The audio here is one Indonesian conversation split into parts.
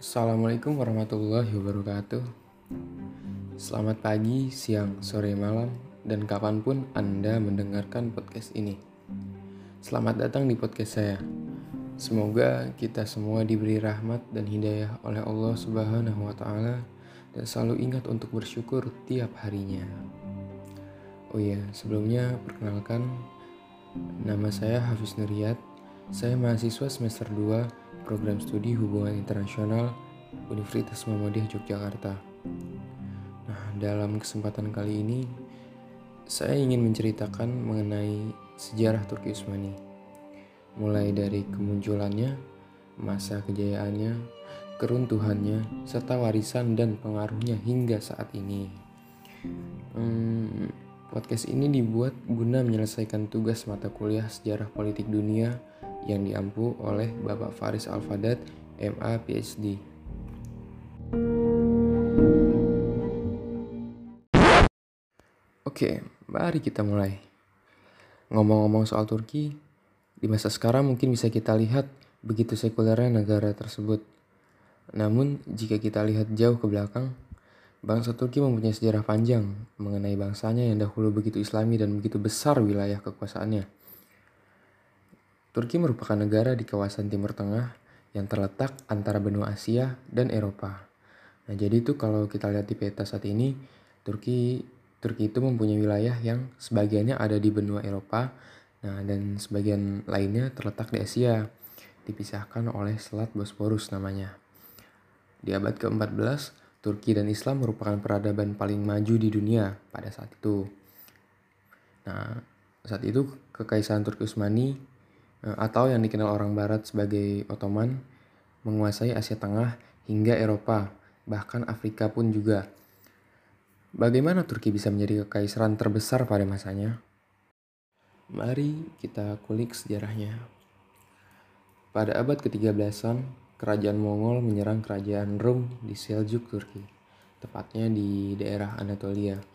Assalamualaikum warahmatullahi wabarakatuh. Selamat pagi, siang, sore, malam, dan kapan pun Anda mendengarkan podcast ini. Selamat datang di podcast saya. Semoga kita semua diberi rahmat dan hidayah oleh Allah Subhanahu wa Ta'ala, dan selalu ingat untuk bersyukur tiap harinya. Oh iya, sebelumnya perkenalkan, nama saya Hafiz Nuriyat. Saya mahasiswa semester 2 program studi hubungan internasional Universitas Muhammadiyah Yogyakarta. Nah, dalam kesempatan kali ini saya ingin menceritakan mengenai sejarah Turki Utsmani. Mulai dari kemunculannya, masa kejayaannya, keruntuhannya, serta warisan dan pengaruhnya hingga saat ini. Hmm, podcast ini dibuat guna menyelesaikan tugas mata kuliah sejarah politik dunia yang diampu oleh Bapak Faris Alfadat, MA PhD. Oke, mari kita mulai. Ngomong-ngomong soal Turki, di masa sekarang mungkin bisa kita lihat begitu sekulernya negara tersebut. Namun, jika kita lihat jauh ke belakang, bangsa Turki mempunyai sejarah panjang mengenai bangsanya yang dahulu begitu islami dan begitu besar wilayah kekuasaannya. Turki merupakan negara di kawasan Timur Tengah yang terletak antara benua Asia dan Eropa. Nah, jadi itu kalau kita lihat di peta saat ini, Turki Turki itu mempunyai wilayah yang sebagiannya ada di benua Eropa, nah dan sebagian lainnya terletak di Asia, dipisahkan oleh Selat Bosporus namanya. Di abad ke-14, Turki dan Islam merupakan peradaban paling maju di dunia pada saat itu. Nah, saat itu Kekaisaran Turki Utsmani atau yang dikenal orang barat sebagai Ottoman menguasai Asia Tengah hingga Eropa, bahkan Afrika pun juga. Bagaimana Turki bisa menjadi kekaisaran terbesar pada masanya? Mari kita kulik sejarahnya. Pada abad ke-13an, kerajaan Mongol menyerang kerajaan Rom di Seljuk, Turki, tepatnya di daerah Anatolia.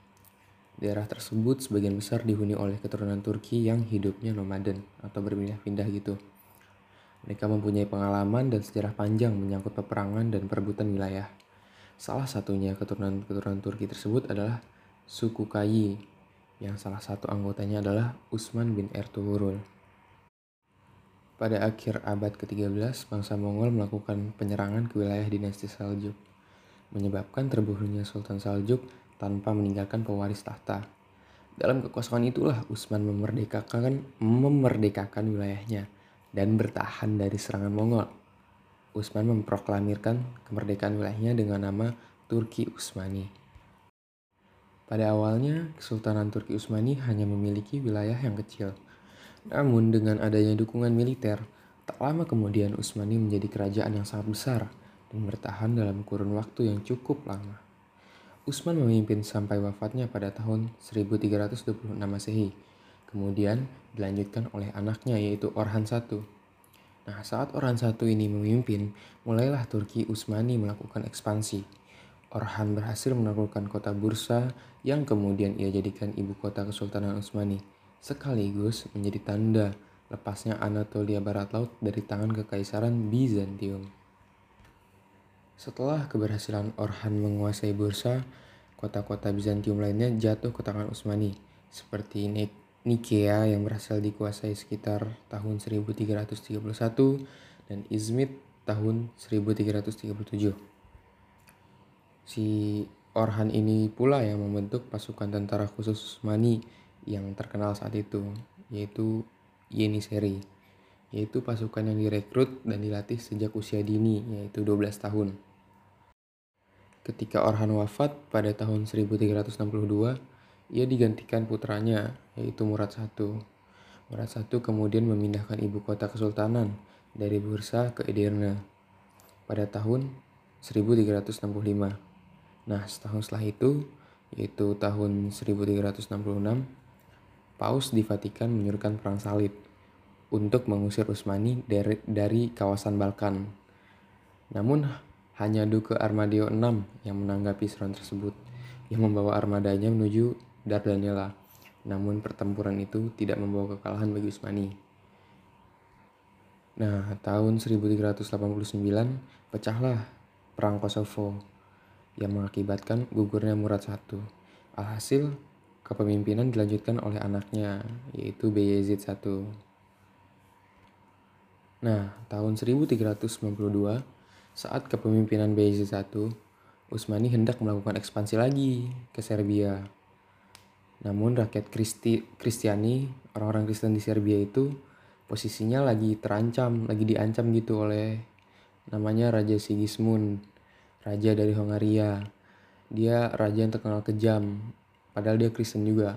Daerah tersebut sebagian besar dihuni oleh keturunan Turki yang hidupnya nomaden atau berpindah-pindah gitu. Mereka mempunyai pengalaman dan sejarah panjang menyangkut peperangan dan perebutan wilayah. Salah satunya keturunan-keturunan Turki tersebut adalah suku Kayi, yang salah satu anggotanya adalah Usman bin Ertuğrul. Pada akhir abad ke-13, bangsa Mongol melakukan penyerangan ke wilayah dinasti Seljuk, menyebabkan terbunuhnya Sultan Seljuk tanpa meninggalkan pewaris tahta. Dalam kekosongan itulah Utsman memerdekakan memerdekakan wilayahnya dan bertahan dari serangan Mongol. Utsman memproklamirkan kemerdekaan wilayahnya dengan nama Turki Utsmani. Pada awalnya, Kesultanan Turki Utsmani hanya memiliki wilayah yang kecil. Namun dengan adanya dukungan militer, tak lama kemudian Utsmani menjadi kerajaan yang sangat besar dan bertahan dalam kurun waktu yang cukup lama. Usman memimpin sampai wafatnya pada tahun 1326 Masehi. Kemudian dilanjutkan oleh anaknya yaitu Orhan I. Nah, saat Orhan I ini memimpin, mulailah Turki Utsmani melakukan ekspansi. Orhan berhasil menaklukkan kota Bursa yang kemudian ia jadikan ibu kota Kesultanan Utsmani, sekaligus menjadi tanda lepasnya Anatolia Barat Laut dari tangan Kekaisaran Bizantium. Setelah keberhasilan Orhan menguasai Bursa, kota-kota Bizantium lainnya jatuh ke tangan Utsmani, seperti Nikea yang berhasil dikuasai sekitar tahun 1331 dan Izmit tahun 1337. Si Orhan ini pula yang membentuk pasukan tentara khusus Utsmani yang terkenal saat itu, yaitu Yeniseri yaitu pasukan yang direkrut dan dilatih sejak usia dini, yaitu 12 tahun. Ketika Orhan wafat pada tahun 1362, ia digantikan putranya, yaitu Murad I. Murad I kemudian memindahkan ibu kota kesultanan dari Bursa ke Edirne pada tahun 1365. Nah, setahun setelah itu, yaitu tahun 1366, Paus di Vatikan menyuruhkan perang salib untuk mengusir Utsmani dari, dari kawasan Balkan. Namun hanya Duke Armadio VI yang menanggapi serangan tersebut yang membawa armadanya menuju Dardanella. Namun pertempuran itu tidak membawa kekalahan bagi Utsmani. Nah, tahun 1389 pecahlah Perang Kosovo yang mengakibatkan gugurnya Murad I. Alhasil, kepemimpinan dilanjutkan oleh anaknya, yaitu Bayezid I. Nah, tahun 1392, saat kepemimpinan Bayezid I, Utsmani hendak melakukan ekspansi lagi ke Serbia. Namun rakyat Kristi, Kristiani, orang-orang Kristen di Serbia itu posisinya lagi terancam, lagi diancam gitu oleh namanya Raja Sigismund, raja dari Hongaria. Dia raja yang terkenal kejam, padahal dia Kristen juga.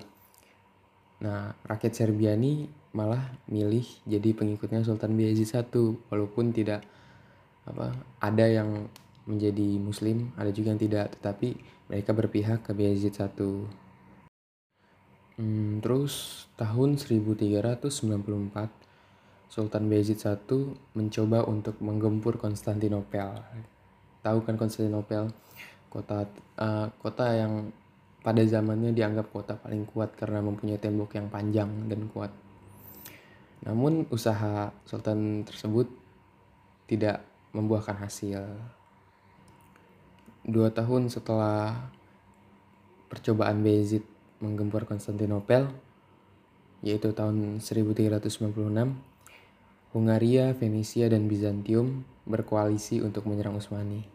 Nah, rakyat Serbia ini malah milih jadi pengikutnya Sultan Bayezid I walaupun tidak apa ada yang menjadi muslim, ada juga yang tidak, tetapi mereka berpihak ke Bayezid I. Hmm, terus tahun 1394 Sultan Bayezid I mencoba untuk menggempur Konstantinopel. Tahu kan Konstantinopel? Kota uh, kota yang pada zamannya dianggap kota paling kuat karena mempunyai tembok yang panjang dan kuat. Namun usaha sultan tersebut tidak membuahkan hasil. Dua tahun setelah percobaan Bayezid menggempur Konstantinopel, yaitu tahun 1396, Hungaria, Venesia, dan Bizantium berkoalisi untuk menyerang Utsmani.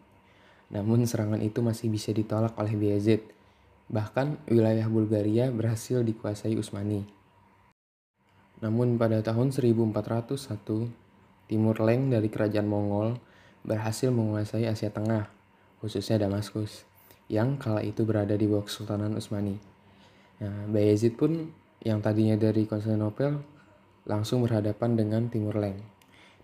Namun serangan itu masih bisa ditolak oleh Bayezid. Bahkan wilayah Bulgaria berhasil dikuasai Utsmani. Namun pada tahun 1401, Timur Leng dari kerajaan Mongol berhasil menguasai Asia Tengah, khususnya Damaskus, yang kala itu berada di bawah Kesultanan Utsmani. Nah, Bayezid pun yang tadinya dari Konstantinopel langsung berhadapan dengan Timur Leng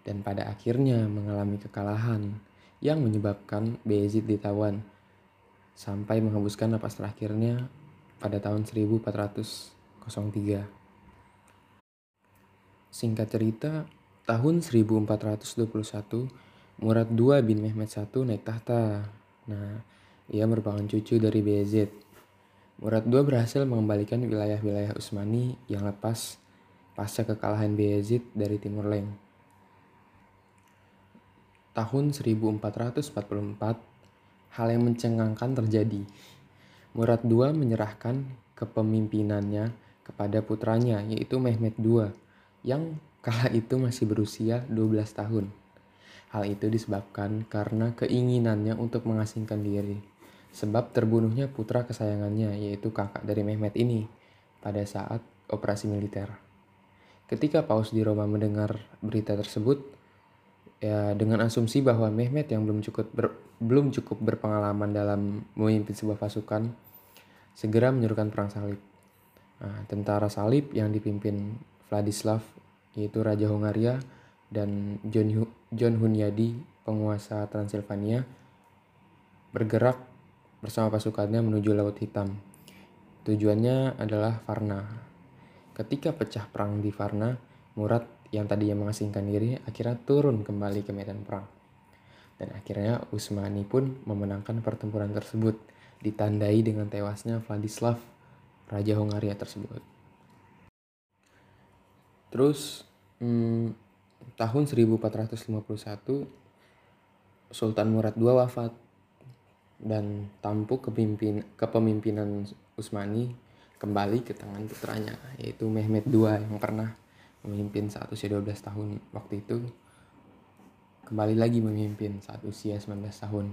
dan pada akhirnya mengalami kekalahan yang menyebabkan Bayezid ditawan sampai menghembuskan napas terakhirnya pada tahun 1403. Singkat cerita, tahun 1421, Murad II bin Mehmed I naik tahta. Nah, ia merupakan cucu dari Bayezid. Murad II berhasil mengembalikan wilayah-wilayah Utsmani yang lepas pasca kekalahan Bayezid dari Timur Leng. Tahun 1444, hal yang mencengangkan terjadi. Murad II menyerahkan kepemimpinannya kepada putranya yaitu Mehmed II yang kala itu masih berusia 12 tahun. Hal itu disebabkan karena keinginannya untuk mengasingkan diri. Sebab terbunuhnya putra kesayangannya yaitu kakak dari Mehmet ini pada saat operasi militer. Ketika Paus di Roma mendengar berita tersebut, ya dengan asumsi bahwa Mehmet yang belum cukup ber, belum cukup berpengalaman dalam memimpin sebuah pasukan, segera menyuruhkan perang salib. Nah, tentara salib yang dipimpin Vladislav yaitu Raja Hongaria dan John, John Hunyadi penguasa Transilvania bergerak bersama pasukannya menuju Laut Hitam. Tujuannya adalah Varna. Ketika pecah perang di Varna, Murad yang tadinya mengasingkan diri akhirnya turun kembali ke medan perang. Dan akhirnya Usmani pun memenangkan pertempuran tersebut, ditandai dengan tewasnya Vladislav, Raja Hongaria tersebut. Terus hmm, tahun 1451 Sultan Murad II wafat dan tampuk kepemimpinan Utsmani kembali ke tangan putranya yaitu Mehmed II yang pernah memimpin saat usia 12 tahun waktu itu kembali lagi memimpin saat usia 19 tahun.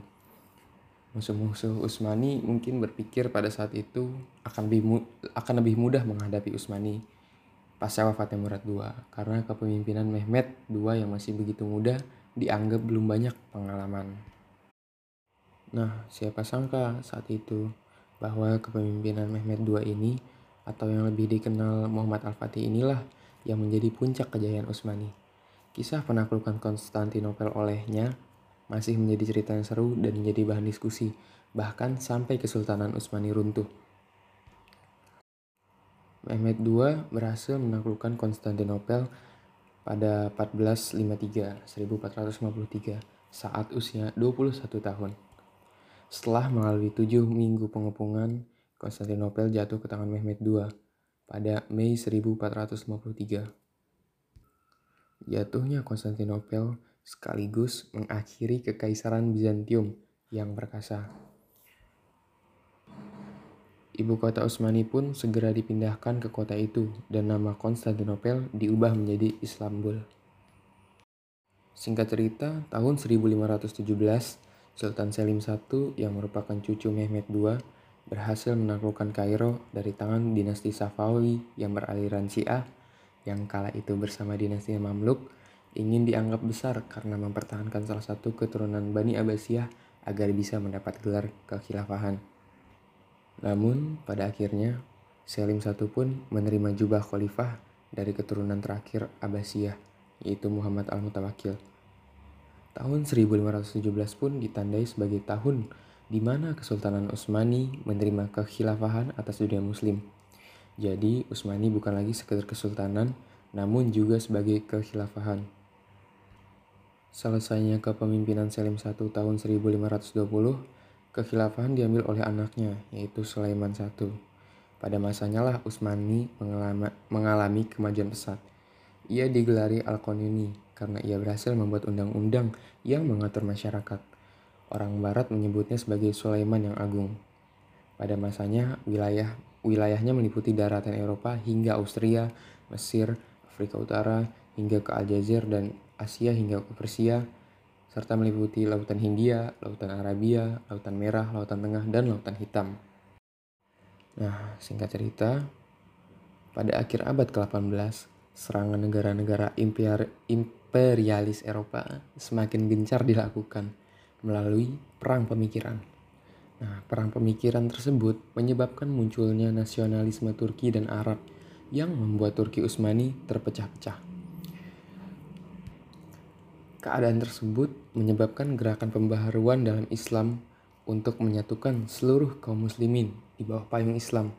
Musuh-musuh Utsmani mungkin berpikir pada saat itu akan lebih, akan lebih mudah menghadapi Utsmani pasca wafatnya Murad II karena kepemimpinan Mehmet II yang masih begitu muda dianggap belum banyak pengalaman. Nah, siapa sangka saat itu bahwa kepemimpinan Mehmet II ini atau yang lebih dikenal Muhammad Al-Fatih inilah yang menjadi puncak kejayaan Utsmani. Kisah penaklukan Konstantinopel olehnya masih menjadi cerita yang seru dan menjadi bahan diskusi, bahkan sampai Kesultanan Utsmani runtuh. Mehmed II berhasil menaklukkan Konstantinopel pada 1453 1453 saat usia 21 tahun. Setelah melalui tujuh minggu pengepungan, Konstantinopel jatuh ke tangan Mehmed II pada Mei 1453. Jatuhnya Konstantinopel sekaligus mengakhiri kekaisaran Bizantium yang perkasa. Ibu kota Utsmani pun segera dipindahkan ke kota itu dan nama Konstantinopel diubah menjadi Istanbul. Singkat cerita, tahun 1517, Sultan Selim I yang merupakan cucu Mehmet II berhasil menaklukkan Kairo dari tangan dinasti Safawi yang beraliran Syiah yang kala itu bersama dinasti Mamluk ingin dianggap besar karena mempertahankan salah satu keturunan Bani Abbasiyah agar bisa mendapat gelar kekhilafahan. Namun, pada akhirnya, Selim I pun menerima jubah khalifah dari keturunan terakhir Abbasiyah, yaitu Muhammad Al-Mutawakil. Tahun 1517 pun ditandai sebagai tahun di mana Kesultanan Utsmani menerima kekhilafahan atas dunia muslim. Jadi, Utsmani bukan lagi sekedar kesultanan, namun juga sebagai kekhilafahan. Selesainya kepemimpinan Selim I tahun 1520, Kekhilafahan diambil oleh anaknya, yaitu Sulaiman I. Pada masanya lah Utsmani mengalami, kemajuan pesat. Ia digelari Al-Qanuni karena ia berhasil membuat undang-undang yang mengatur masyarakat. Orang barat menyebutnya sebagai Sulaiman yang agung. Pada masanya, wilayah wilayahnya meliputi daratan Eropa hingga Austria, Mesir, Afrika Utara, hingga ke Aljazair dan Asia hingga ke Persia, serta meliputi Lautan Hindia, Lautan Arabia, Lautan Merah, Lautan Tengah, dan Lautan Hitam. Nah, singkat cerita, pada akhir abad ke-18, serangan negara-negara imperialis Eropa semakin gencar dilakukan melalui perang pemikiran. Nah, perang pemikiran tersebut menyebabkan munculnya nasionalisme Turki dan Arab yang membuat Turki Utsmani terpecah-pecah. Keadaan tersebut menyebabkan gerakan pembaharuan dalam Islam untuk menyatukan seluruh kaum muslimin di bawah payung Islam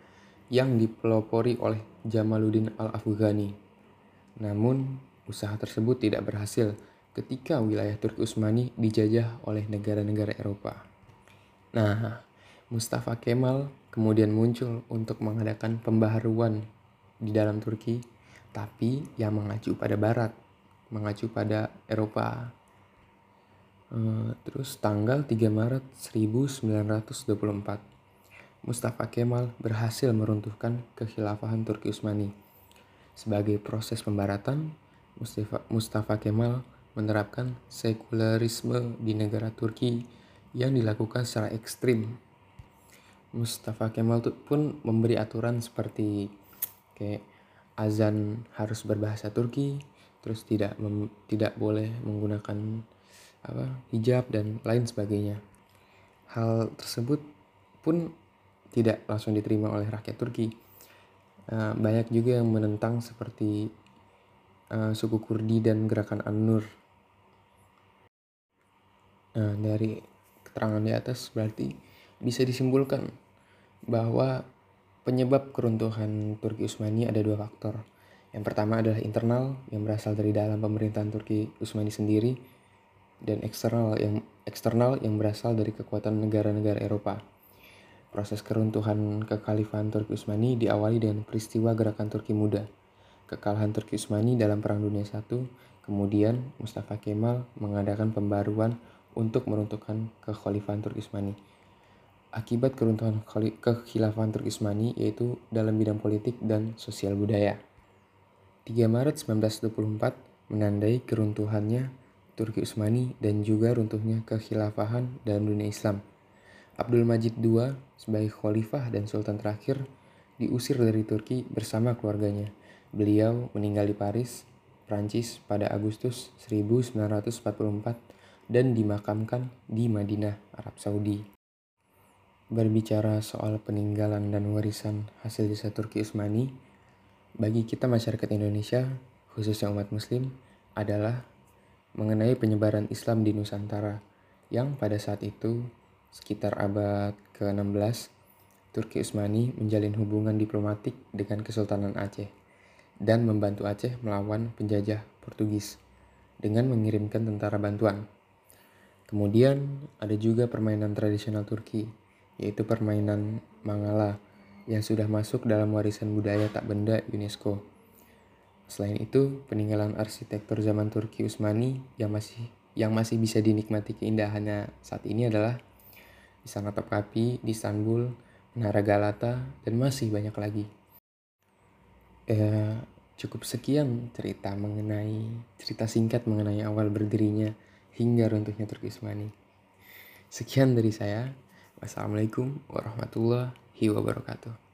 yang dipelopori oleh Jamaluddin Al-Afghani. Namun, usaha tersebut tidak berhasil ketika wilayah Turki Utsmani dijajah oleh negara-negara Eropa. Nah, Mustafa Kemal kemudian muncul untuk mengadakan pembaharuan di dalam Turki, tapi yang mengacu pada barat mengacu pada Eropa. Uh, terus tanggal 3 Maret 1924, Mustafa Kemal berhasil meruntuhkan kekhilafahan Turki Utsmani. Sebagai proses pembaratan, Mustafa, Mustafa Kemal menerapkan sekularisme di negara Turki yang dilakukan secara ekstrim. Mustafa Kemal pun memberi aturan seperti kayak azan harus berbahasa Turki, terus tidak mem, tidak boleh menggunakan apa hijab dan lain sebagainya. Hal tersebut pun tidak langsung diterima oleh rakyat Turki. Uh, banyak juga yang menentang seperti uh, suku Kurdi dan gerakan An-Nur. Nah, dari keterangan di atas berarti bisa disimpulkan bahwa penyebab keruntuhan Turki Utsmani ada dua faktor yang pertama adalah internal yang berasal dari dalam pemerintahan Turki Utsmani sendiri dan eksternal yang eksternal yang berasal dari kekuatan negara-negara Eropa. Proses keruntuhan kekhalifahan Turki Utsmani diawali dengan peristiwa gerakan Turki Muda. Kekalahan Turki Utsmani dalam Perang Dunia I, kemudian Mustafa Kemal mengadakan pembaruan untuk meruntuhkan kekhalifahan Turki Utsmani. Akibat keruntuhan kekhilafan Turki Utsmani yaitu dalam bidang politik dan sosial budaya. 3 Maret 1924 menandai keruntuhannya Turki Utsmani dan juga runtuhnya kekhilafahan dalam dunia Islam. Abdul Majid II sebagai khalifah dan sultan terakhir diusir dari Turki bersama keluarganya. Beliau meninggal di Paris, Prancis pada Agustus 1944 dan dimakamkan di Madinah, Arab Saudi. Berbicara soal peninggalan dan warisan hasil jasa Turki Utsmani, bagi kita masyarakat Indonesia, khususnya umat muslim, adalah mengenai penyebaran Islam di Nusantara yang pada saat itu sekitar abad ke-16 Turki Utsmani menjalin hubungan diplomatik dengan Kesultanan Aceh dan membantu Aceh melawan penjajah Portugis dengan mengirimkan tentara bantuan. Kemudian ada juga permainan tradisional Turki, yaitu permainan Mangala yang sudah masuk dalam warisan budaya tak benda UNESCO. Selain itu, peninggalan arsitektur zaman Turki Utsmani yang masih yang masih bisa dinikmati keindahannya saat ini adalah Istana Topkapi di Istanbul, Menara Galata, dan masih banyak lagi. Ya, cukup sekian cerita mengenai cerita singkat mengenai awal berdirinya hingga runtuhnya Turki Usmani. Sekian dari saya. Wassalamualaikum warahmatullahi wabarakatuh.